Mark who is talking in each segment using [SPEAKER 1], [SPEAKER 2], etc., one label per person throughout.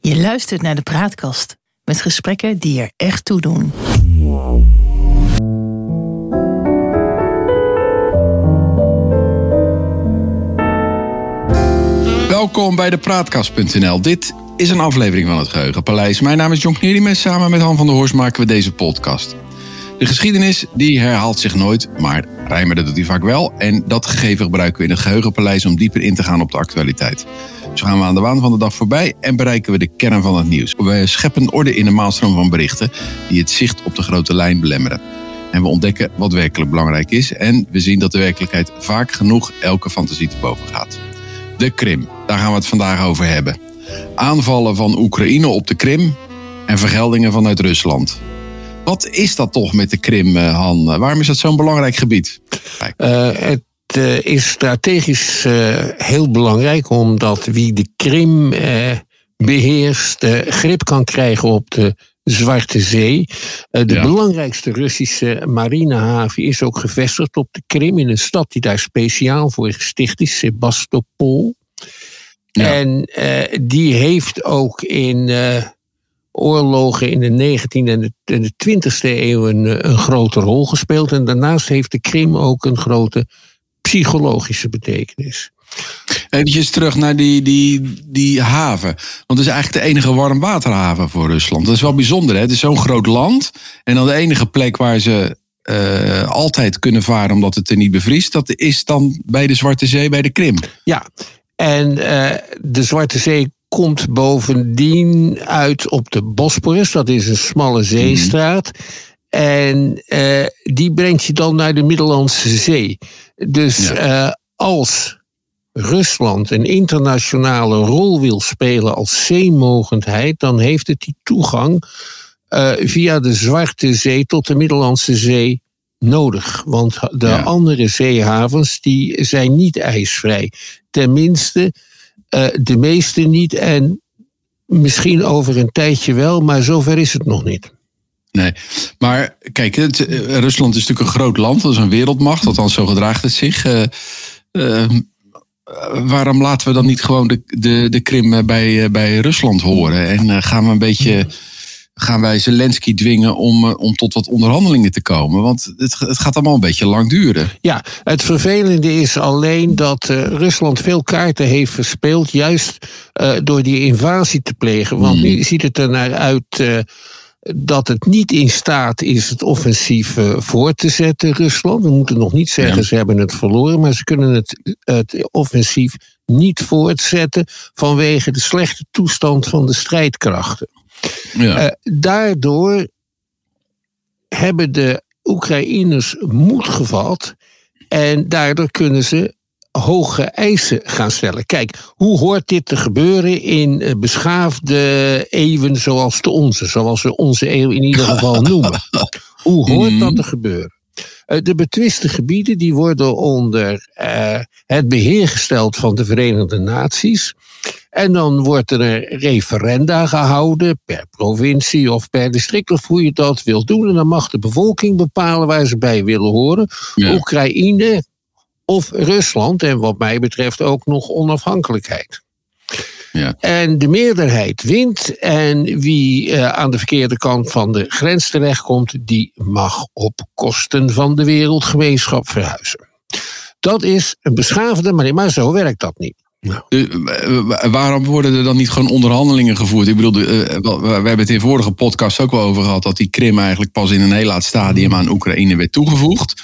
[SPEAKER 1] Je luistert naar de Praatkast met gesprekken die er echt toe doen.
[SPEAKER 2] Welkom bij de Praatkast.nl. Dit is een aflevering van het Geheugenpaleis. Mijn naam is John Knediem samen met Han van der Horst maken we deze podcast. De geschiedenis die herhaalt zich nooit, maar rijmen dat doet hij vaak wel. En dat gegeven gebruiken we in het Geheugenpaleis om dieper in te gaan op de actualiteit. Zo gaan we aan de waan van de dag voorbij en bereiken we de kern van het nieuws. We scheppen orde in de maalstroom van berichten die het zicht op de grote lijn belemmeren. En we ontdekken wat werkelijk belangrijk is. En we zien dat de werkelijkheid vaak genoeg elke fantasie te boven gaat. De Krim, daar gaan we het vandaag over hebben. Aanvallen van Oekraïne op de Krim en vergeldingen vanuit Rusland. Wat is dat toch met de Krim, eh, Han? Waarom is dat zo'n belangrijk gebied?
[SPEAKER 3] Uh, het uh, is strategisch heel belangrijk omdat wie de Krim beheerst, grip kan krijgen op de Zwarte Zee. de ja. belangrijkste Russische marinehaven is ook gevestigd op de Krim in een stad die daar speciaal voor gesticht is, Sebastopol. Ja. En die heeft ook in oorlogen in de 19e en de, 20e eeuw een, een, grote rol gespeeld. En daarnaast heeft de Krim ook een grote psychologische betekenis.
[SPEAKER 2] Even terug naar die, die, die haven. Want het is eigenlijk de enige warmwaterhaven voor Rusland. Dat is wel bijzonder. Hè? Het is zo'n groot land. En dan de enige plek waar ze uh, altijd kunnen varen omdat het er niet bevriest. Dat is dan bij de Zwarte Zee, bij de Krim.
[SPEAKER 3] Ja, en uh, de Zwarte Zee komt bovendien uit op de Bosporus. Dat is een smalle zeestraat. En uh, die brengt je dan naar de Middellandse Zee. Dus ja. uh, als Rusland een internationale rol wil spelen als zeemogendheid, dan heeft het die toegang uh, via de Zwarte Zee tot de Middellandse Zee nodig. Want de ja. andere zeehavens die zijn niet ijsvrij. Tenminste, de meeste niet en misschien over een tijdje wel, maar zover is het nog niet.
[SPEAKER 2] Nee, maar kijk, het, uh, Rusland is natuurlijk een groot land, dat is een wereldmacht, althans zo gedraagt het zich. Uh, waarom laten we dan niet gewoon de, de, de Krim bij, bij Rusland horen en gaan we een beetje gaan wij Zelensky dwingen om, om tot wat onderhandelingen te komen? Want het, het gaat allemaal een beetje lang duren.
[SPEAKER 3] Ja, het vervelende is alleen dat Rusland veel kaarten heeft verspeeld, juist door die invasie te plegen. Want hmm. nu ziet het er naar uit. Dat het niet in staat is het offensief voor te zetten, Rusland. We moeten nog niet zeggen ja. ze hebben het verloren, maar ze kunnen het, het offensief niet voortzetten vanwege de slechte toestand van de strijdkrachten. Ja. Uh, daardoor hebben de Oekraïners moed gevat en daardoor kunnen ze hoge eisen gaan stellen. Kijk, hoe hoort dit te gebeuren in beschaafde eeuwen zoals de onze, zoals we onze eeuw in ieder geval noemen? Hoe hoort dat te gebeuren? De betwiste gebieden die worden onder uh, het beheer gesteld van de Verenigde Naties. En dan wordt er een referenda gehouden per provincie of per district of hoe je dat wilt doen. En dan mag de bevolking bepalen waar ze bij willen horen. Ja. Oekraïne of Rusland en wat mij betreft ook nog onafhankelijkheid. Ja. En de meerderheid wint en wie uh, aan de verkeerde kant van de grens terechtkomt, die mag op kosten van de wereldgemeenschap verhuizen. Dat is een beschavende manier, maar zo werkt dat niet.
[SPEAKER 2] Ja. Uh, waarom worden er dan niet gewoon onderhandelingen gevoerd? Ik bedoel, uh, we hebben het in vorige podcast ook wel over gehad dat die Krim eigenlijk pas in een heel laat stadium aan Oekraïne werd toegevoegd.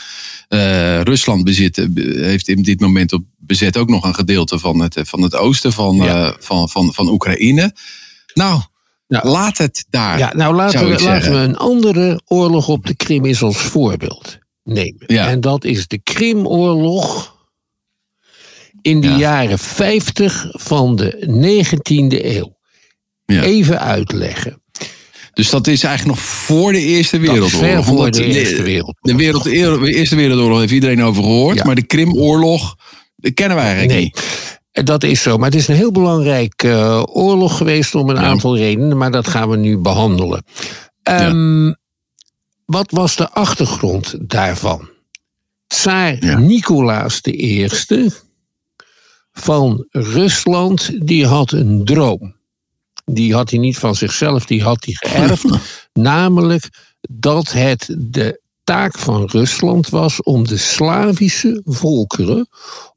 [SPEAKER 2] Uh, Rusland bezit, heeft in dit moment op bezet ook nog een gedeelte van het, van het oosten van, ja. van, van, van Oekraïne. Nou, ja. laat het daar.
[SPEAKER 3] Ja, nou laten, we, laten we een andere oorlog op de Krim eens als voorbeeld nemen. Ja. En dat is de Krimoorlog in de ja. jaren 50 van de 19e eeuw. Ja. Even uitleggen.
[SPEAKER 2] Dus dat is eigenlijk nog voor de Eerste Wereldoorlog.
[SPEAKER 3] voor de, Eerste Wereldoorlog.
[SPEAKER 2] De, wereld, de Eerste Wereldoorlog heeft iedereen over gehoord. Ja. Maar de Krimoorlog kennen wij eigenlijk
[SPEAKER 3] nee.
[SPEAKER 2] niet.
[SPEAKER 3] Dat is zo, maar het is een heel belangrijk uh, oorlog geweest om een aantal redenen, maar dat gaan we nu behandelen. Um, wat was de achtergrond daarvan? Tsaar Nicolaas I van Rusland, die had een droom. Die had hij niet van zichzelf, die had hij geërfd. namelijk dat het de taak van Rusland was om de Slavische volkeren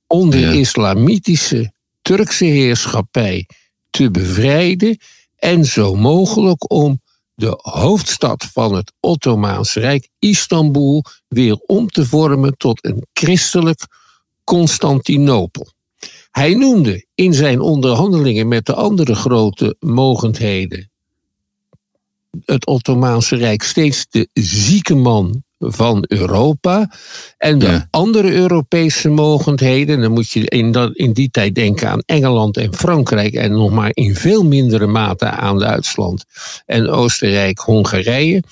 [SPEAKER 3] onder
[SPEAKER 2] Ja.
[SPEAKER 3] islamitische Turkse heerschappij te bevrijden en zo mogelijk om de hoofdstad van het Ottomaanse Rijk, Istanbul, weer om te vormen tot een christelijk Constantinopel. Hij noemde in zijn onderhandelingen met de andere grote mogendheden het Ottomaanse Rijk steeds de zieke man van Europa. En de
[SPEAKER 2] Ja.
[SPEAKER 3] andere Europese mogendheden, dan moet je in, dat, in die tijd denken aan Engeland en Frankrijk en nog maar in veel mindere mate aan Duitsland en Oostenrijk, Hongarije.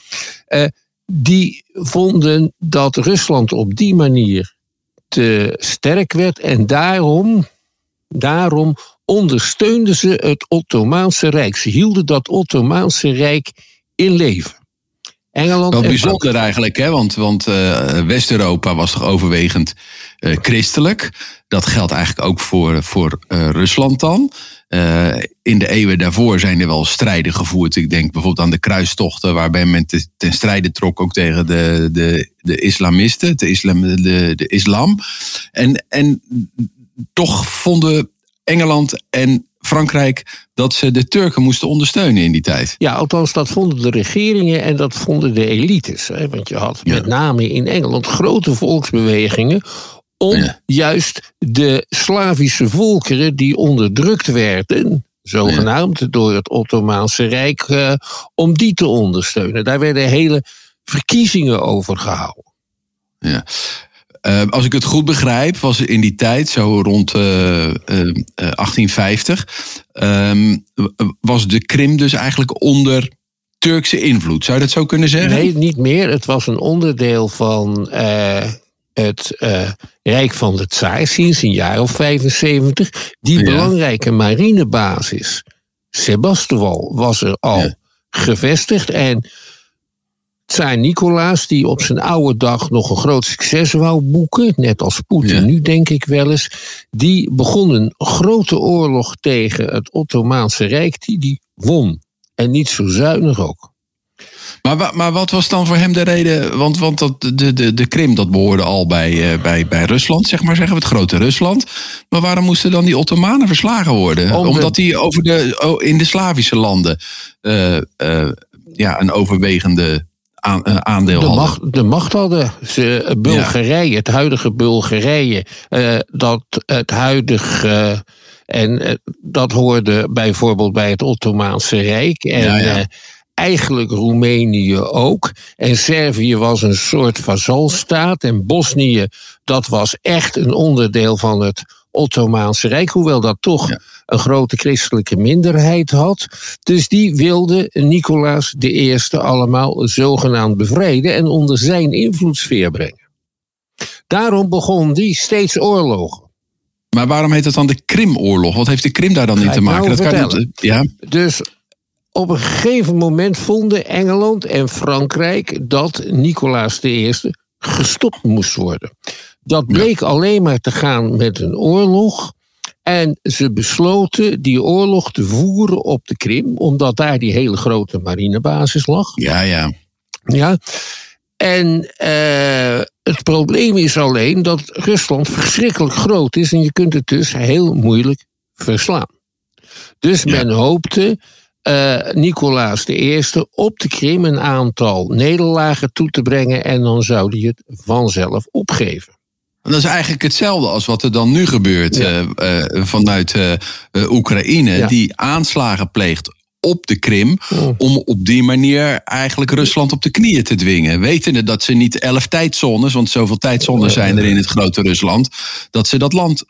[SPEAKER 3] eh, die vonden dat Rusland op die manier te sterk werd en daarom, daarom ondersteunden ze het Ottomaanse Rijk. Ze hielden dat Ottomaanse Rijk in leven. Engeland
[SPEAKER 2] Wel bijzonder eigenlijk, hè? want, want eh, West-Europa was toch overwegend eh, christelijk. Dat geldt eigenlijk ook voor, voor eh, Rusland dan. In de eeuwen daarvoor zijn er wel strijden gevoerd. Ik denk bijvoorbeeld aan de kruistochten, waarbij men te- ten strijde trok ook tegen de, de, de islamisten, de islam. De, de islam. En, en toch vonden Engeland en Frankrijk dat ze de Turken moesten ondersteunen in die tijd.
[SPEAKER 3] Ja, althans, dat vonden de regeringen en dat vonden de elites. Hè? Want je had
[SPEAKER 2] Ja.
[SPEAKER 3] met name in Engeland grote volksbewegingen om
[SPEAKER 2] Ja.
[SPEAKER 3] juist de Slavische volkeren die onderdrukt werden, zogenaamd door het Ottomaanse Rijk, eh, om die te ondersteunen. Daar werden hele verkiezingen over gehouden.
[SPEAKER 2] Ja. Eh, als ik het goed begrijp, was er in die tijd, zo rond eh, eh, eh, 1850, ehm, was de Krim dus eigenlijk onder Turkse invloed. Zou je dat zo kunnen zeggen?
[SPEAKER 3] Nee, niet meer. Het was een onderdeel van het Rijk van de Tsaar sinds een jaar of 75. Die
[SPEAKER 2] Ja.
[SPEAKER 3] belangrijke marinebasis, Sebastopol, was er al
[SPEAKER 2] Ja.
[SPEAKER 3] gevestigd. En Tsaar Nicolaas, die op zijn oude dag nog een groot succes wou boeken, net als Poetin
[SPEAKER 2] Ja.
[SPEAKER 3] nu denk ik wel eens, die begon een grote oorlog tegen het Ottomaanse Rijk, die die won. En niet zo zuinig ook.
[SPEAKER 2] Maar, maar wat was dan voor hem de reden? Want, want dat, de, de, de Krim dat behoorde al bij, eh, bij, bij Rusland, zeg maar zeggen we, het grote Rusland. Maar waarom moesten dan die Ottomanen verslagen worden?
[SPEAKER 3] Om de-
[SPEAKER 2] Omdat die over de, in de Slavische landen eh, eh, ja, een overwegende aan, eh, aandeel
[SPEAKER 3] de
[SPEAKER 2] hadden.
[SPEAKER 3] macht, de macht hadden. Ze, Bulgarije, het huidige Bulgarije, eh, dat het huidige. en eh, dat hoorde bijvoorbeeld bij het Ottomaanse Rijk. En
[SPEAKER 2] Ja, ja.
[SPEAKER 3] eh, eigenlijk Roemenië ook. En Servië was een soort vazalstaat. En Bosnië, dat was echt een onderdeel van het Ottomaanse Rijk. Hoewel dat toch
[SPEAKER 2] Ja.
[SPEAKER 3] een grote christelijke minderheid had. Dus die wilde Nicolaas I allemaal zogenaamd bevrijden en onder zijn invloedssfeer brengen. Daarom begon die steeds oorlogen.
[SPEAKER 2] Maar waarom heet het dan de Krimoorlog? Wat heeft de Krim daar dan in
[SPEAKER 3] ik
[SPEAKER 2] te maken?
[SPEAKER 3] nou
[SPEAKER 2] kan
[SPEAKER 3] vertellen.
[SPEAKER 2] ja,
[SPEAKER 3] Dus op een gegeven moment vonden Engeland en Frankrijk dat Nicolaas I gestopt moest worden. Dat bleek alleen maar te gaan met een oorlog. En ze besloten die oorlog te voeren op de Krim, omdat daar die hele grote marinebasis lag.
[SPEAKER 2] ja, ja.
[SPEAKER 3] Ja. En eh, het probleem is alleen dat Rusland verschrikkelijk groot is en je kunt het dus heel moeilijk verslaan. Dus
[SPEAKER 2] Ja.
[SPEAKER 3] men hoopte eh Nicolaas I op de Krim een aantal nederlagen toe te brengen en dan zou hij het vanzelf opgeven.
[SPEAKER 2] En dat is eigenlijk hetzelfde als wat er dan nu gebeurt
[SPEAKER 3] Ja.
[SPEAKER 2] eh, eh, vanuit eh, Oekraïne.
[SPEAKER 3] Ja.
[SPEAKER 2] Die aanslagen pleegt op de Krim.
[SPEAKER 3] Oh.
[SPEAKER 2] Om op die manier eigenlijk Rusland op de knieën te dwingen. Wetende dat ze niet elf tijdzones, want zoveel tijdzones zijn er in het grote Rusland. Dat ze dat land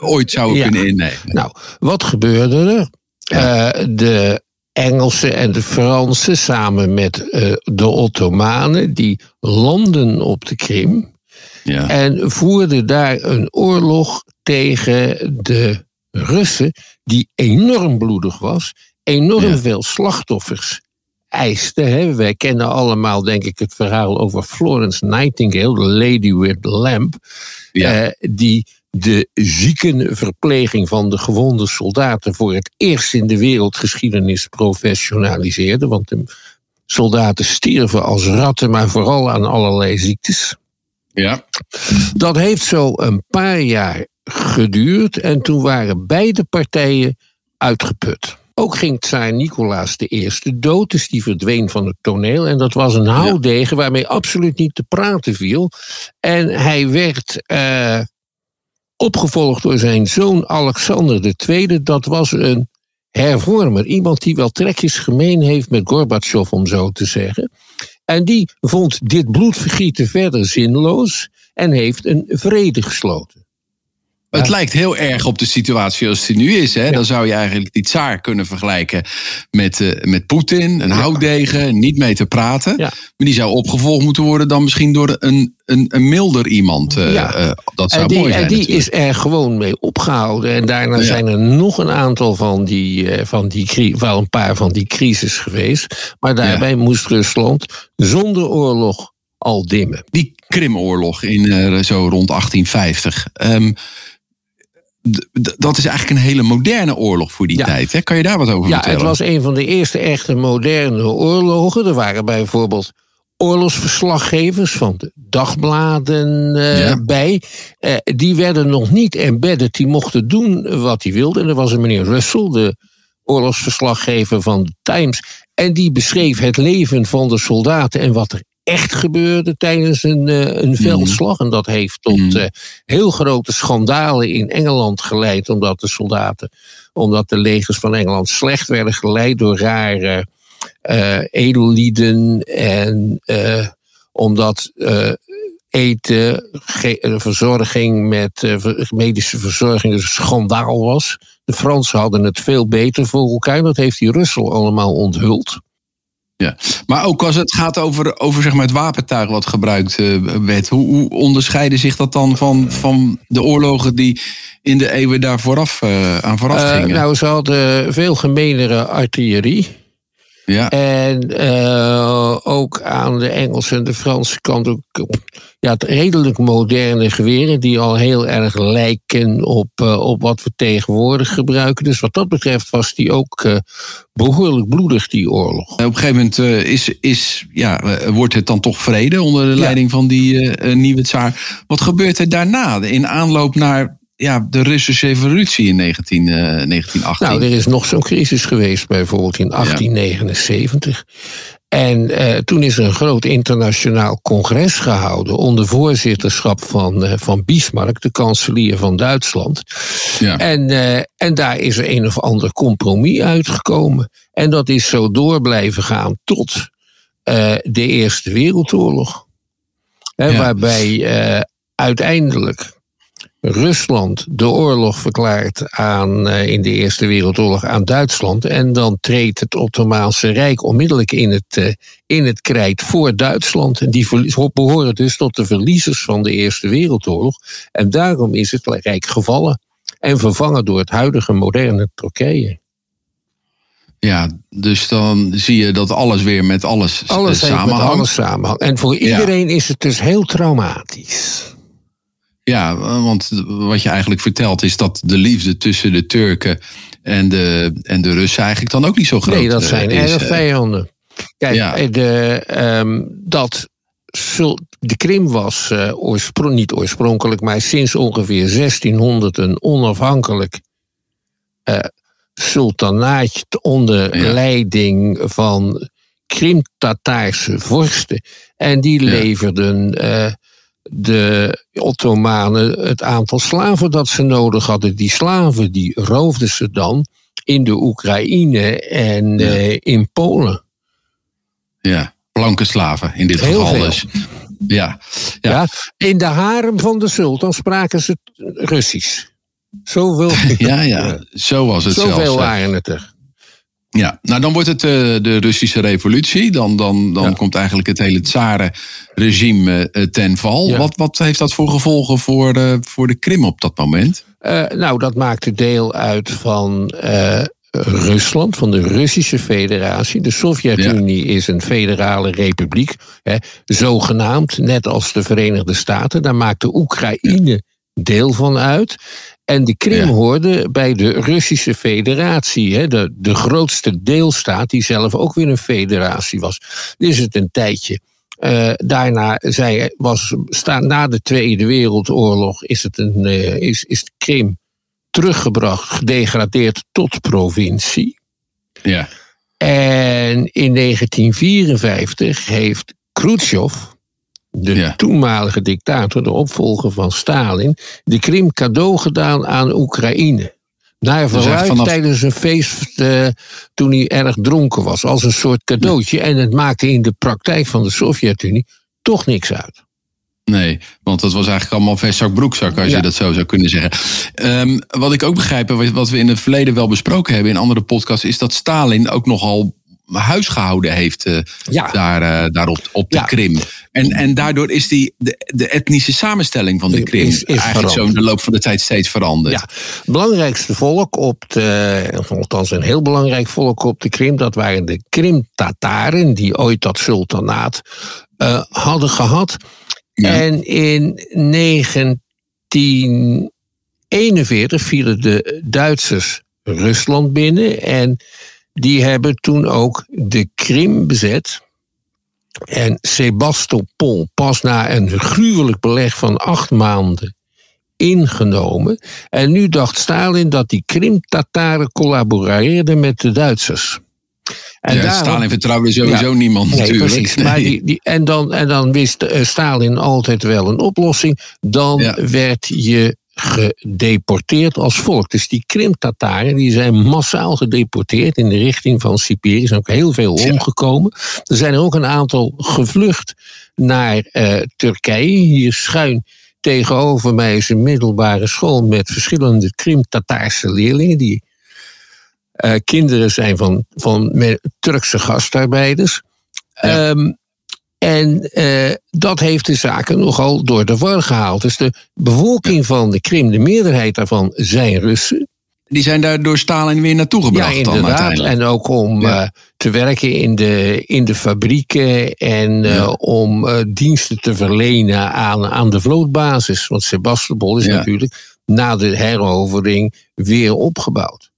[SPEAKER 2] ooit zouden
[SPEAKER 3] Ja.
[SPEAKER 2] kunnen innemen.
[SPEAKER 3] Nou, wat gebeurde er? De Engelsen en de Fransen samen met de Ottomanen, die landen op de Krim.
[SPEAKER 2] Ja.
[SPEAKER 3] En voerden daar een oorlog tegen de Russen, die enorm bloedig was, enorm
[SPEAKER 2] Ja.
[SPEAKER 3] veel slachtoffers eiste. Hè. Wij kennen allemaal, denk ik, het verhaal over Florence Nightingale, de Lady with the Lamp.
[SPEAKER 2] Ja.
[SPEAKER 3] Eh, die de ziekenverpleging van de gewonde soldaten voor het eerst in de wereldgeschiedenis professionaliseerde. Want de soldaten stierven als ratten, maar vooral aan allerlei ziektes.
[SPEAKER 2] Ja.
[SPEAKER 3] Dat heeft zo een paar jaar geduurd en toen waren beide partijen uitgeput. Ook ging tsaar Nicolaas I dood, dus die verdween van het toneel. En dat was een houdegen waarmee absoluut niet te praten viel. En hij werd eh, opgevolgd door zijn zoon Alexander II. Dat was een hervormer, iemand die wel trekjes gemeen heeft met Gorbachev, om zo te zeggen. En die vond dit bloedvergieten verder zinloos en heeft een vrede gesloten.
[SPEAKER 2] Het lijkt heel erg op de situatie zoals die nu is. Hè? Dan zou je eigenlijk die tsaar kunnen vergelijken met, uh, met Poetin, een houtdegen, niet mee te praten. Maar die zou opgevolgd moeten worden dan misschien door een, een, een milder iemand. Uh, uh, dat zou
[SPEAKER 3] en die,
[SPEAKER 2] mooi zijn.
[SPEAKER 3] En die
[SPEAKER 2] natuurlijk.
[SPEAKER 3] is er gewoon mee opgehouden. En daarna zijn er nog een aantal van die, van die, wel een paar van die crisis geweest. Maar daarbij moest Rusland zonder oorlog al dimmen.
[SPEAKER 2] Die Krimoorlog in zo rond 1850. Um, dat is eigenlijk een hele moderne oorlog voor die
[SPEAKER 3] Ja.
[SPEAKER 2] tijd. Hè? Kan je daar wat over
[SPEAKER 3] Ja,
[SPEAKER 2] vertellen?
[SPEAKER 3] het was een van de eerste echte moderne oorlogen. Er waren bijvoorbeeld oorlogsverslaggevers van de dagbladen eh,
[SPEAKER 2] Ja.
[SPEAKER 3] bij. Eh, die werden nog niet embedded, die mochten doen wat die wilden. En er was een meneer Russell, de oorlogsverslaggever van de Times. En die beschreef het leven van de soldaten en wat er echt gebeurde tijdens een, eh, een veldslag. En dat heeft tot
[SPEAKER 2] Mhm.
[SPEAKER 3] eh, heel grote schandalen in Engeland geleid, omdat de soldaten, omdat de legers van Engeland slecht werden geleid door rare eh, edellieden en omdat eten, verzorging met medische verzorging een schandaal was. De Fransen hadden het veel beter voor elkaar. Dat heeft die Russell allemaal onthuld.
[SPEAKER 2] Ja. Maar ook als het gaat over, over zeg maar het wapentuig wat gebruikt eh, werd. Hoe, hoe onderscheiden zich dat dan van, van de oorlogen die in de eeuwen daar vooraf, eh, aan vooraf
[SPEAKER 3] Eh,
[SPEAKER 2] gingen?
[SPEAKER 3] nou, ze hadden veel gemeenere artillerie.
[SPEAKER 2] Ja.
[SPEAKER 3] En eh, ook aan de Engelse en de Franse kant ook ja, redelijk moderne geweren die al heel erg lijken op, eh, op wat we tegenwoordig gebruiken. Dus wat dat betreft was die ook eh, behoorlijk bloedig, die oorlog.
[SPEAKER 2] Op een gegeven moment is, is, ja, wordt het dan toch vrede onder de leiding van die nieuwe tsaar. Wat gebeurt er daarna in aanloop naar ja, de Russische revolutie in 19, eh, 1918?
[SPEAKER 3] Nou, er is nog zo'n crisis geweest, bijvoorbeeld in 1879. En eh, toen is er een groot internationaal congres gehouden onder voorzitterschap van, eh, van Bismarck, de kanselier van Duitsland.
[SPEAKER 2] ja.
[SPEAKER 3] En, eh, en daar is er een of ander compromis uitgekomen. En dat is zo door blijven gaan tot de Eerste Wereldoorlog.
[SPEAKER 2] Ja.
[SPEAKER 3] Waarbij uiteindelijk Rusland de oorlog verklaart aan, eh, in de Eerste Wereldoorlog aan Duitsland. En dan treedt het Ottomaanse Rijk onmiddellijk in het, eh, in het krijt voor Duitsland. En die behoren dus tot de verliezers van de Eerste Wereldoorlog. En daarom is het Rijk gevallen en vervangen door het huidige moderne Turkije.
[SPEAKER 2] ja, dus dan zie je dat alles weer met alles, s-
[SPEAKER 3] Alles
[SPEAKER 2] samenhangt.
[SPEAKER 3] alles samenhangt. En voor iedereen is het dus heel traumatisch.
[SPEAKER 2] Ja, want wat je eigenlijk vertelt is dat de liefde tussen de Turken en de, en de Russen eigenlijk dan ook niet zo groot
[SPEAKER 3] Nee, dat
[SPEAKER 2] eh,
[SPEAKER 3] zijn
[SPEAKER 2] is.
[SPEAKER 3] erg vijanden. Kijk,
[SPEAKER 2] Ja.
[SPEAKER 3] eh, de, ehm, dat de Krim was eh, oorspro- niet oorspronkelijk, maar sinds ongeveer 1600 een onafhankelijk eh sultanaatje onder
[SPEAKER 2] Ja.
[SPEAKER 3] leiding van Krim-Tataarse vorsten. En die leverden eh, de Ottomanen het aantal slaven dat ze nodig hadden. Die slaven die roofden ze dan in de Oekraïne en
[SPEAKER 2] Ja.
[SPEAKER 3] eh, in Polen.
[SPEAKER 2] Ja, blanke slaven in dit
[SPEAKER 3] Heel
[SPEAKER 2] geval
[SPEAKER 3] veel.
[SPEAKER 2] dus. Ja, Ja.
[SPEAKER 3] Ja. In de harem van de sultan spraken ze Russisch. Zoveel,
[SPEAKER 2] ja, ja, zo was het
[SPEAKER 3] zoveel
[SPEAKER 2] zelfs. eh.
[SPEAKER 3] waren het er.
[SPEAKER 2] Ja, nou dan wordt het eh, de Russische revolutie. Dan, dan, dan
[SPEAKER 3] Ja.
[SPEAKER 2] komt eigenlijk het hele Tsarenregime eh, ten val.
[SPEAKER 3] Ja.
[SPEAKER 2] Wat, wat heeft dat voor gevolgen voor de, voor de Krim op dat moment?
[SPEAKER 3] Eh, nou, dat maakte deel uit van eh, Rusland, van de Russische Federatie. De Sovjet-Unie is een federale republiek, hè, zogenaamd, net als de Verenigde Staten. Daar maakte Oekraïne deel van uit. En de Krim hoorde bij de Russische Federatie, hè, de, de grootste deelstaat, die zelf ook weer een federatie was. Is het een tijdje. Uh, daarna zij, was, sta, na de Tweede Wereldoorlog is, het een, uh, is, is de Krim teruggebracht, gedegradeerd tot provincie.
[SPEAKER 2] Ja.
[SPEAKER 3] En in 1954 heeft Khrushchev, de ja. toenmalige dictator, de opvolger van Stalin, de Krim cadeau gedaan aan Oekraïne. Naar vooruit vanaf... tijdens een feest uh, toen hij erg dronken was, als een soort cadeautje. En het maakte in de praktijk van de Sovjet-Unie toch niks uit.
[SPEAKER 2] Nee, want dat was eigenlijk allemaal vestzak broekzak, als ja. je dat zo zou kunnen zeggen. Um, wat ik ook begrijp, wat we in het verleden wel besproken hebben in andere podcasts, is dat Stalin ook nogal huis gehouden heeft uh, ja. daar, uh, daar op, op de ja. Krim. En, en daardoor is die, de, de etnische samenstelling van de Krim is, is eigenlijk zo in de loop van de tijd steeds veranderd.
[SPEAKER 3] Ja, het belangrijkste volk op de, althans een heel belangrijk volk op de Krim, dat waren de Krim-Tataren, die ooit dat sultanaat uh, hadden gehad. Ja. En in 1941 vielen de Duitsers Rusland binnen en die hebben toen ook de Krim bezet. En Sebastopol pas na een gruwelijk beleg van acht maanden ingenomen. En nu dacht Stalin dat die Krim-Tataren collaboreerden met de Duitsers.
[SPEAKER 2] En ja, daarom, Stalin vertrouwde sowieso ja, niemand nee, natuurlijk. Precies,
[SPEAKER 3] nee. maar die, die, en, dan, en dan wist uh, Stalin altijd wel een oplossing. Dan ja. werd je gedeporteerd als volk. Dus die Krim-Tataren die zijn massaal gedeporteerd in de richting van Siberië. Er zijn ook heel veel omgekomen. Er zijn er ook een aantal gevlucht naar uh, Turkije. Hier schuin tegenover mij is een middelbare school met verschillende Krim-Tataarse leerlingen. Die uh, kinderen zijn van, van Turkse gastarbeiders. Ja. Um, en uh, dat heeft de zaken nogal door de war gehaald. Dus de bevolking van de Krim, de meerderheid daarvan, zijn Russen.
[SPEAKER 2] Die zijn daar door Stalin weer naartoe gebracht
[SPEAKER 3] ja, inderdaad.
[SPEAKER 2] dan
[SPEAKER 3] En ook om ja. uh, te werken in de, in de fabrieken en uh, ja. om diensten te verlenen aan, aan de vlootbasis. Want Sebastopol is natuurlijk na de herovering weer opgebouwd.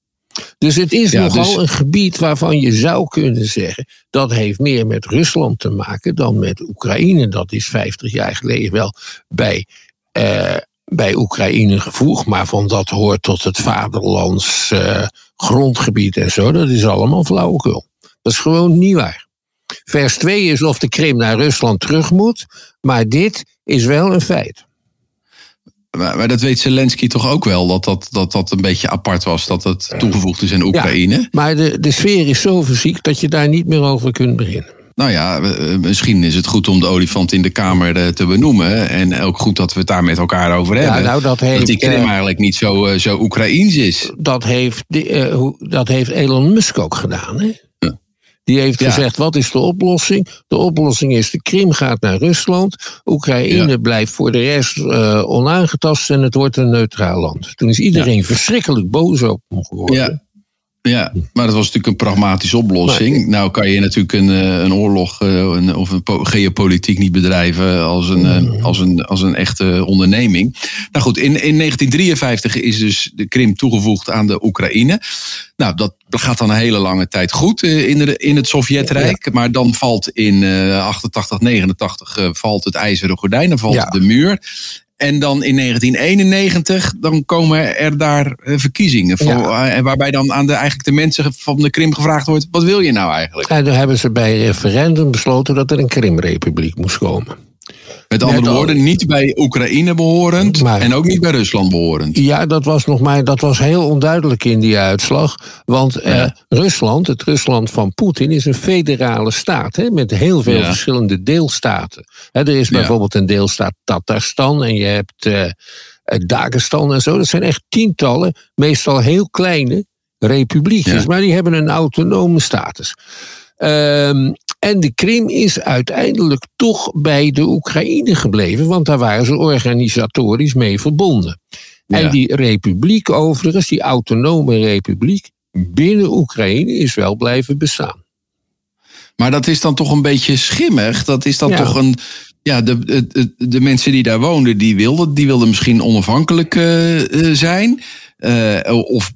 [SPEAKER 3] Dus het is ja, nogal dus... een gebied waarvan je zou kunnen zeggen dat heeft meer met Rusland te maken dan met Oekraïne. Dat is 50 jaar geleden wel bij, uh, bij Oekraïne gevoegd, maar van dat hoort tot het vaderlands uh, grondgebied en zo. Dat is allemaal flauwekul. Dat is gewoon niet waar. Vers 2 is of de Krim naar Rusland terug moet, maar dit is wel een feit.
[SPEAKER 2] Maar, maar, dat weet Zelensky toch ook wel, dat dat, dat dat een beetje apart was, dat het toegevoegd is in Oekraïne.
[SPEAKER 3] Ja, maar de, de sfeer is zo verziekt dat je daar niet meer over kunt beginnen.
[SPEAKER 2] Nou ja, misschien is het goed om de olifant in de kamer te benoemen. En ook goed dat we het daar met elkaar over hebben.
[SPEAKER 3] Ja, nou, dat, heeft,
[SPEAKER 2] dat die Krim eigenlijk niet zo, zo Oekraïens is.
[SPEAKER 3] Dat heeft, uh, dat heeft Elon Musk ook gedaan. Hè? Die heeft ja. gezegd, wat is de oplossing? De oplossing is, de Krim gaat naar Rusland. Oekraïne ja. blijft voor de rest uh, onaangetast en het wordt een neutraal land. Toen is iedereen ja. verschrikkelijk boos op hem geworden.
[SPEAKER 2] Ja. Maar dat was natuurlijk een pragmatische oplossing. Maar, nou kan je natuurlijk een, een oorlog een, of een geopolitiek niet bedrijven als een, mm. als een, als een echte onderneming. Nou goed, in, in 1953 is dus de Krim toegevoegd aan de Oekraïne. Nou, dat gaat dan een hele lange tijd goed in, de, in het Sovjetrijk. Ja. Maar dan valt in uh, 88, 89 uh, valt het ijzeren gordijn, dan valt ja. de muur. En dan in 1991, dan komen er daar verkiezingen. Voor, ja. Waarbij dan aan de, eigenlijk de mensen van de Krim gevraagd wordt: wat wil je nou eigenlijk?
[SPEAKER 3] En dan hebben ze bij referendum besloten dat er een Krimrepubliek moest komen.
[SPEAKER 2] Met andere woorden, niet bij Oekraïne behorend maar, en ook niet bij Rusland behorend.
[SPEAKER 3] Ja, dat was nog maar dat was heel onduidelijk in die uitslag. Want ja. eh, Rusland, het Rusland van Poetin, is een federale staat hè, met heel veel ja. verschillende deelstaten. Hè, er is bijvoorbeeld een deelstaat Tatarstan en je hebt eh, Dagestan en zo. Dat zijn echt tientallen, meestal heel kleine republiekjes, maar die hebben een autonome status. Um, en de Krim is uiteindelijk toch bij de Oekraïne gebleven, want daar waren ze organisatorisch mee verbonden. Ja. En die republiek overigens, die autonome republiek binnen Oekraïne, is wel blijven bestaan.
[SPEAKER 2] Maar dat is dan toch een beetje schimmig. Dat is dan ja. toch een. ja, de, de, de mensen die daar woonden, die wilden, die wilden misschien onafhankelijk uh, zijn. Uh, of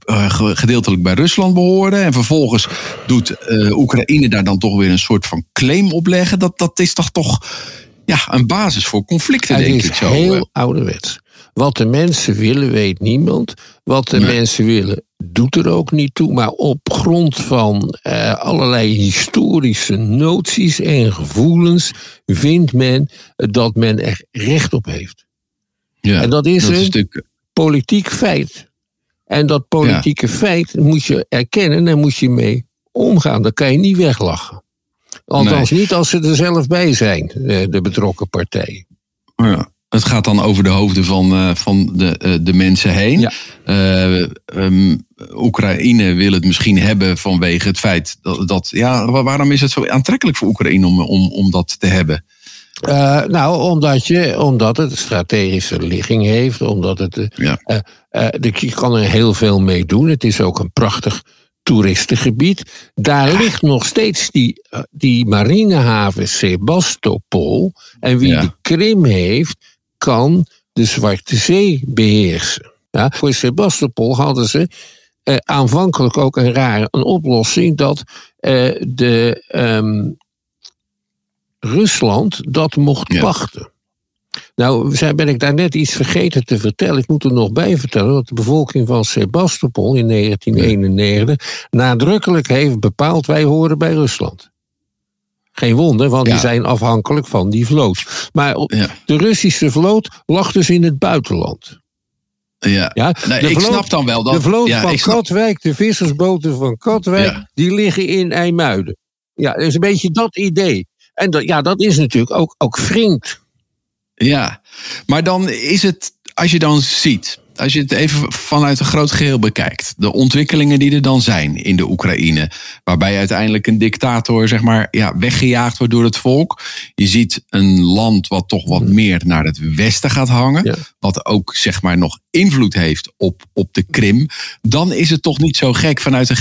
[SPEAKER 2] gedeeltelijk bij Rusland behoorden. En vervolgens doet Oekraïne daar dan toch weer een soort van claim op leggen. Dat, dat is toch toch ja, een basis voor conflicten, denk ik zo.
[SPEAKER 3] heel ouderwets. Wat de mensen willen, weet niemand. Wat de
[SPEAKER 2] Nee.
[SPEAKER 3] mensen willen, doet er ook niet toe. Maar op grond van eh, allerlei historische noties en gevoelens vindt men dat men er recht op heeft.
[SPEAKER 2] ja,
[SPEAKER 3] en dat is
[SPEAKER 2] dat is
[SPEAKER 3] een
[SPEAKER 2] natuurlijk.
[SPEAKER 3] politiek feit. En dat politieke feit moet je erkennen en moet je mee omgaan. Dat kan je niet weglachen. Althans, niet als ze er zelf bij zijn, de, de betrokken partijen.
[SPEAKER 2] Ja. Het gaat dan over de hoofden van, eh, van de, eh, de mensen heen.
[SPEAKER 3] Ja.
[SPEAKER 2] Eh, ehm, Oekraïne wil het misschien hebben vanwege het feit dat, dat. Ja, wa- waarom is het zo aantrekkelijk voor Oekraïne om, om, om dat te hebben?
[SPEAKER 3] Eh, nou, omdat, je, omdat het strategische ligging heeft, omdat het. eh,
[SPEAKER 2] Ja.
[SPEAKER 3] eh, eh, de- je kan er heel veel mee doen. Het is ook een prachtig toeristengebied. Daar ligt nog steeds die, die marinehaven Sebastopol. En wie
[SPEAKER 2] Ja.
[SPEAKER 3] de Krim heeft, kan de Zwarte Zee beheersen. Ja, voor Sebastopol hadden ze aanvankelijk ook een rare een oplossing dat de. ehm, Rusland dat mocht
[SPEAKER 2] Ja.
[SPEAKER 3] pachten. Nou, ben ik daar net iets vergeten te vertellen. Ik moet er nog bij vertellen dat de bevolking van Sebastopol in 1991 nadrukkelijk heeft bepaald: wij horen bij Rusland. Geen wonder, want
[SPEAKER 2] Ja.
[SPEAKER 3] die zijn afhankelijk van die vloot. Maar
[SPEAKER 2] Ja.
[SPEAKER 3] de Russische vloot lag dus in het buitenland.
[SPEAKER 2] Ja.
[SPEAKER 3] Ja,
[SPEAKER 2] Nee,
[SPEAKER 3] de
[SPEAKER 2] ik
[SPEAKER 3] vloot-
[SPEAKER 2] snap dan wel dat.
[SPEAKER 3] de vloot
[SPEAKER 2] ja,
[SPEAKER 3] van Katwijk, de vissersboten van Katwijk, die liggen in IJmuiden. Ja, dat is een beetje dat idee. En dat, ja, dat is natuurlijk ook, ook vreemd.
[SPEAKER 2] Ja, maar dan is het, als je dan ziet, als je het even vanuit een groot geheel bekijkt, de ontwikkelingen die er dan zijn in de Oekraïne, waarbij uiteindelijk een dictator zeg maar ja, weggejaagd wordt door het volk. Je ziet een land wat toch wat meer naar het westen gaat hangen,
[SPEAKER 3] Ja.
[SPEAKER 2] wat ook zeg maar nog invloed heeft op, op de Krim. Dan is het toch niet zo gek vanuit een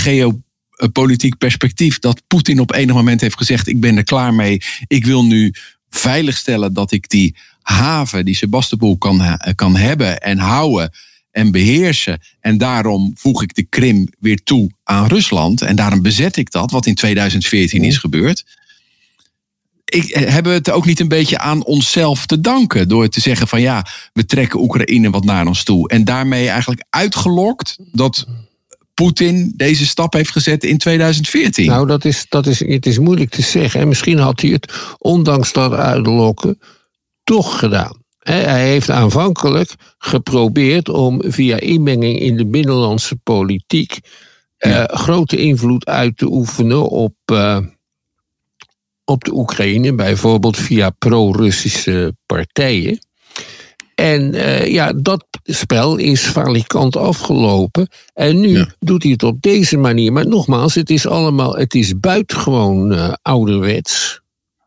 [SPEAKER 2] geopolitiek perspectief dat Poetin op enig moment heeft gezegd: ik ben er klaar mee, ik wil nu veiligstellen dat ik die haven, die Sebastopol kan, kan hebben en houden en beheersen. En daarom voeg ik de Krim weer toe aan Rusland. En daarom bezet ik dat, wat in 2014 is gebeurd. Ik, eh, hebben we het ook niet een beetje aan onszelf te danken? Door te zeggen van ja, we trekken Oekraïne wat naar ons toe. En daarmee eigenlijk uitgelokt dat Poetin deze stap heeft gezet in 2014.
[SPEAKER 3] Nou, dat is, dat is, het is moeilijk te zeggen. En misschien had hij het, ondanks dat uitlokken, toch gedaan. Hij heeft aanvankelijk geprobeerd om via inmenging in de binnenlandse politiek
[SPEAKER 2] Ja.
[SPEAKER 3] eh, grote invloed uit te oefenen op, eh, op de Oekraïne, bijvoorbeeld via pro-Russische partijen. En eh, ja, dat spel is falikant afgelopen. En nu
[SPEAKER 2] Ja.
[SPEAKER 3] doet hij het op deze manier. Maar nogmaals, het is allemaal, het is buitengewoon eh, ouderwets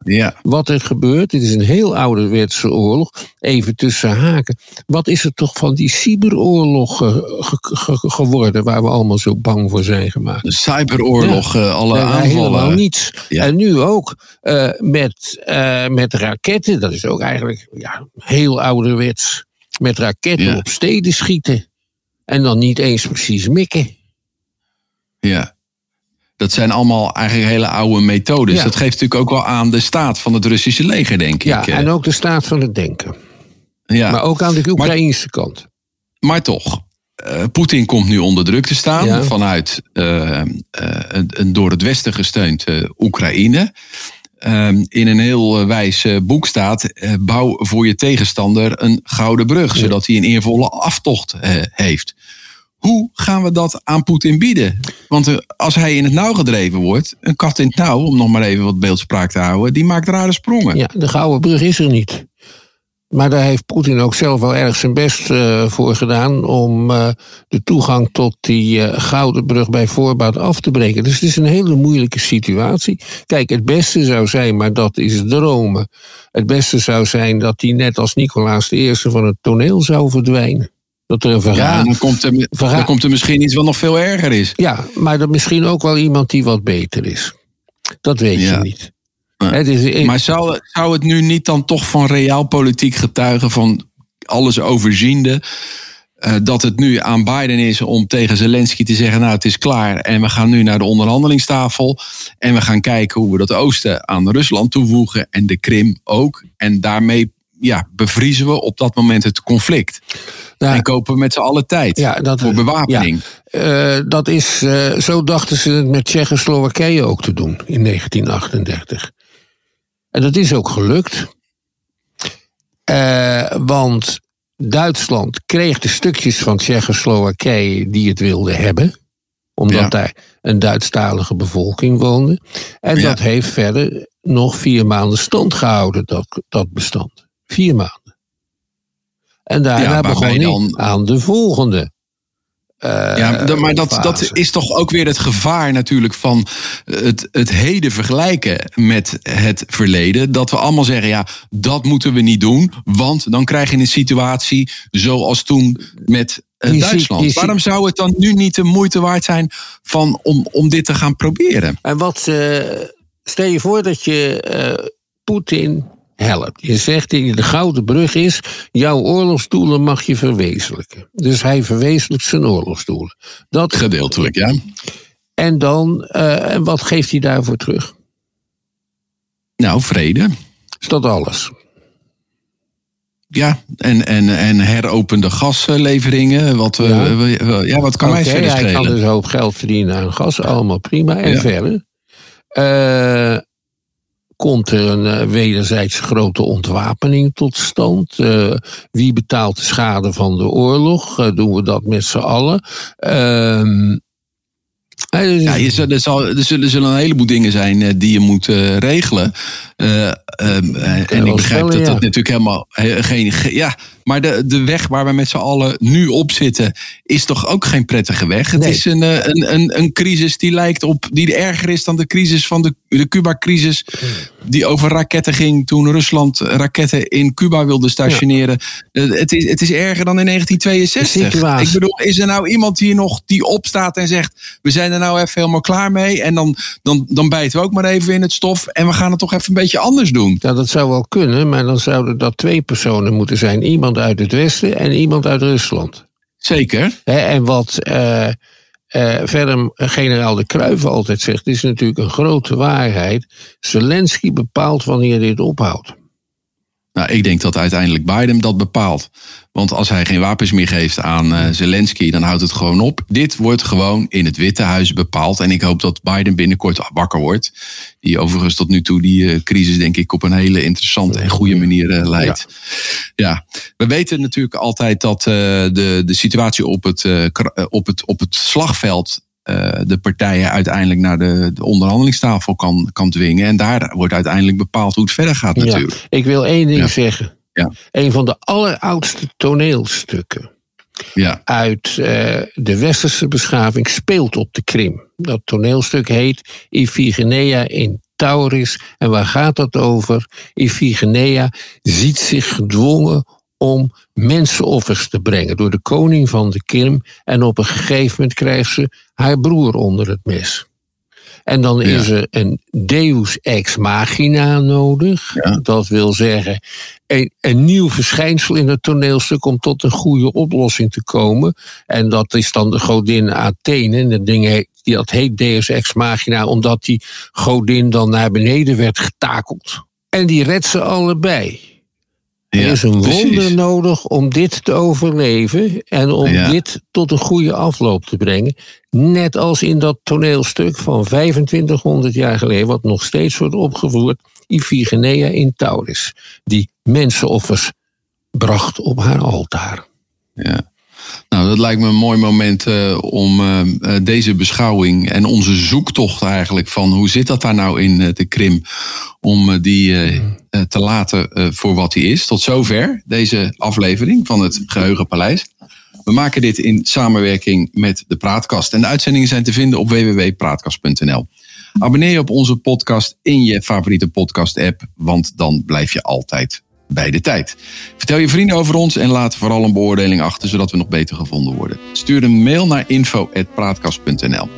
[SPEAKER 2] ja,
[SPEAKER 3] wat er gebeurt. Het is een heel ouderwetse oorlog. Even tussen haken. Wat is er toch van die cyberoorlog eh, ge- ge- geworden... waar we allemaal zo bang voor zijn gemaakt?
[SPEAKER 2] de cyberoorlog, eh, alle
[SPEAKER 3] Ja, helemaal
[SPEAKER 2] aanvallen.
[SPEAKER 3] niets.
[SPEAKER 2] Ja.
[SPEAKER 3] En nu ook eh, met, met raketten. Dat is ook eigenlijk ja, heel ouderwets. Met raketten
[SPEAKER 2] Ja.
[SPEAKER 3] op steden schieten. En dan niet eens precies mikken.
[SPEAKER 2] Ja. Dat zijn allemaal eigenlijk hele oude methodes.
[SPEAKER 3] Ja.
[SPEAKER 2] Dat geeft natuurlijk ook wel aan de staat van het Russische leger, denk
[SPEAKER 3] Ja,
[SPEAKER 2] ik. eh.
[SPEAKER 3] en ook de staat van het denken.
[SPEAKER 2] ja.
[SPEAKER 3] Maar ook aan de Oekraïnse kant.
[SPEAKER 2] Maar toch, eh, Poetin komt nu onder druk te staan
[SPEAKER 3] Ja.
[SPEAKER 2] vanuit eh, een, een door het Westen gesteund Oekraïne. Ehm, in een heel wijs boek staat: bouw voor je tegenstander een gouden brug, zodat hij een eervolle aftocht heeft. Hoe gaan we dat aan Poetin bieden? Want eh, als hij in het nauw gedreven wordt, een kat in het nauw, om nog maar even wat beeldspraak te houden, die maakt rare sprongen.
[SPEAKER 3] Ja, de Gouden Brug is er niet. Maar daar heeft Poetin ook zelf wel erg zijn best eh, voor gedaan om eh, de toegang tot die Gouden Brug bij voorbaat af te breken. Dus het is een hele moeilijke situatie. Kijk, het beste zou zijn, maar dat is dromen. Het beste zou zijn dat hij net als Nicolaas I van het toneel zou verdwijnen. Dat er een
[SPEAKER 2] Ja,
[SPEAKER 3] verhaal.
[SPEAKER 2] en dan komt, er, dan komt er misschien iets wat nog veel erger is.
[SPEAKER 3] Ja, maar dan misschien ook wel iemand die wat beter is. Dat weet
[SPEAKER 2] Ja.
[SPEAKER 3] je niet.
[SPEAKER 2] Nee. Het is, maar zou, zou het nu niet dan toch van realpolitiek getuigen van alles overziende? Uh, dat het nu aan Biden is om tegen Zelensky te zeggen: Nou, het is klaar. En we gaan nu naar de onderhandelingstafel. En we gaan kijken hoe we dat oosten aan Rusland toevoegen. En de Krim ook. En daarmee ja, bevriezen we op dat moment het conflict. en kopen we met z'n allen tijd ja, dat, voor bewapening.
[SPEAKER 3] Ja, uh, dat is, uh, zo dachten ze het met Tsjechoslowakije ook te doen in 1938. En dat is ook gelukt. Uh, want Duitsland kreeg de stukjes van Tsjechoslowakije die het wilde hebben. Omdat daar een Duitsstalige bevolking woonde. En dat heeft verder nog vier maanden stand gehouden, dat, dat bestand. Vier maanden. En daarna ja, begon dan... aan de volgende.
[SPEAKER 2] Uh, ja, maar dat, dat is toch ook weer het gevaar natuurlijk van het, het heden vergelijken met het verleden. Dat we allemaal zeggen, ja, dat moeten we niet doen. Want dan krijg je een situatie zoals toen met uh, Duitsland. Waarom zou het dan nu niet de moeite waard zijn van, om, om dit te gaan proberen?
[SPEAKER 3] En wat, uh, stel je voor dat je Poetin helpt. Je zegt dat de Gouden Brug is, jouw oorlogsdoelen mag je verwezenlijken. Dus hij verwezenlijkt zijn oorlogsdoelen.
[SPEAKER 2] Dat Gedeeltelijk, ja.
[SPEAKER 3] En dan, uh, wat geeft hij daarvoor terug?
[SPEAKER 2] Nou, vrede.
[SPEAKER 3] Is dat alles?
[SPEAKER 2] Ja, en, en, en heropende gasleveringen. Wat, ja. Uh, ja, wat kan okay, mij verder schelen?
[SPEAKER 3] Hij kan dus een hoop geld verdienen aan gas, allemaal prima. En ja. verder. Uh, komt er een uh, wederzijds grote ontwapening tot stand? Uh, wie betaalt de schade van de oorlog? Uh, doen we dat met z'n allen? Ehm,
[SPEAKER 2] ja, je, er, zal, er, zullen, er zullen een heleboel dingen zijn die je moet regelen. Um, en ik begrijp dat dat natuurlijk helemaal geen. Ja, maar de, de weg waar we met z'n allen nu op zitten, is toch ook geen prettige weg. Het is een, een, een, een crisis die lijkt op. die erger is dan de crisis van de, de Cuba-crisis. Die over raketten ging toen Rusland raketten in Cuba wilde stationeren. Het, is, het is erger dan in 1962. Ik bedoel, is er nou iemand hier nog die opstaat en zegt: we zijn er nou even helemaal klaar mee. En dan, dan, dan bijten we ook maar even in het stof. En we gaan het toch even een beetje anders doen.
[SPEAKER 3] Ja, dat zou wel kunnen, maar dan zouden dat twee personen moeten zijn. Iemand uit het Westen en iemand uit Rusland.
[SPEAKER 2] Zeker.
[SPEAKER 3] en wat uh, uh, verder generaal de Kruijven altijd zegt, is natuurlijk een grote waarheid. Zelensky bepaalt wanneer dit ophoudt.
[SPEAKER 2] Nou, ik denk dat uiteindelijk Biden dat bepaalt. Want als hij geen wapens meer geeft aan uh, Zelensky, dan houdt het gewoon op. Dit wordt gewoon in het Witte Huis bepaald. En ik hoop dat Biden binnenkort wakker wordt. Die overigens tot nu toe die uh, crisis, denk ik, op een hele interessante en goede manier uh, leidt. Ja. ja. we weten natuurlijk altijd dat de, de situatie op het, op, het, op het slagveld uh, de partijen uiteindelijk naar de, de, onderhandelingstafel kan, kan dwingen. En daar wordt uiteindelijk bepaald hoe het verder gaat natuurlijk.
[SPEAKER 3] Ja, ik wil één ding ja. zeggen. Ja. Een van de alleroudste toneelstukken ja. uit uh, de westerse beschaving speelt op de Krim. Dat toneelstuk heet Iphigenia in Tauris. En waar gaat dat over? Iphigenia ziet zich gedwongen om mensenoffers te brengen door de koning van de Krim. En op een gegeven moment krijgt ze haar broer onder het mes. En dan is er een deus ex machina nodig. Dat wil zeggen, een, een nieuw verschijnsel in het toneelstuk om tot een goede oplossing te komen. En dat is dan de godin Athene. En dat ding heet, dat heet deus ex machina omdat die godin dan naar beneden werd getakeld. En die redt ze allebei. Er is een wonder nodig om dit te overleven en om dit tot een goede afloop te brengen. Net als in dat toneelstuk van 2500 jaar geleden, wat nog steeds wordt opgevoerd, Iphigenia in Tauris, die mensenoffers bracht op haar altaar.
[SPEAKER 2] Ja. Nou, dat lijkt me een mooi moment uh, om uh, deze beschouwing en onze zoektocht eigenlijk van hoe zit dat daar nou in de Krim, om die te laten voor wat die is. Tot zover deze aflevering van het Geheugenpaleis. We maken dit in samenwerking met de Praatkast. En de uitzendingen zijn te vinden op www.praatkast.nl. Abonneer je op onze podcast in je favoriete podcast-app, want dan blijf je altijd bij de tijd. Vertel je vrienden over ons en laat vooral een beoordeling achter, zodat we nog beter gevonden worden. Stuur een mail naar info.praatkast.nl.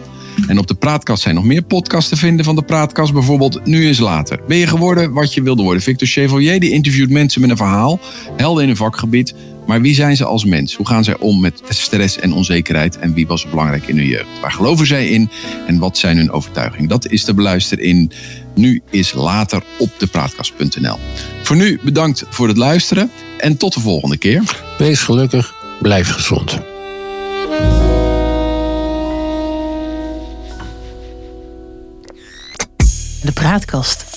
[SPEAKER 2] En op de Praatkast zijn nog meer podcasts te vinden van de Praatkast. Bijvoorbeeld Nu is Later. Ben je geworden wat je wilde worden? Victor Chevalier die interviewt mensen met een verhaal. Helden in een vakgebied. Maar wie zijn ze als mens? Hoe gaan zij om met stress en onzekerheid? En wie was belangrijk in hun jeugd? Waar geloven zij in? En wat zijn hun overtuigingen? Dat is te beluisteren in Nu is Later op de praatkast.nl. Voor nu bedankt voor het luisteren en tot de volgende keer.
[SPEAKER 3] Wees gelukkig, blijf gezond.
[SPEAKER 1] De Praatkast.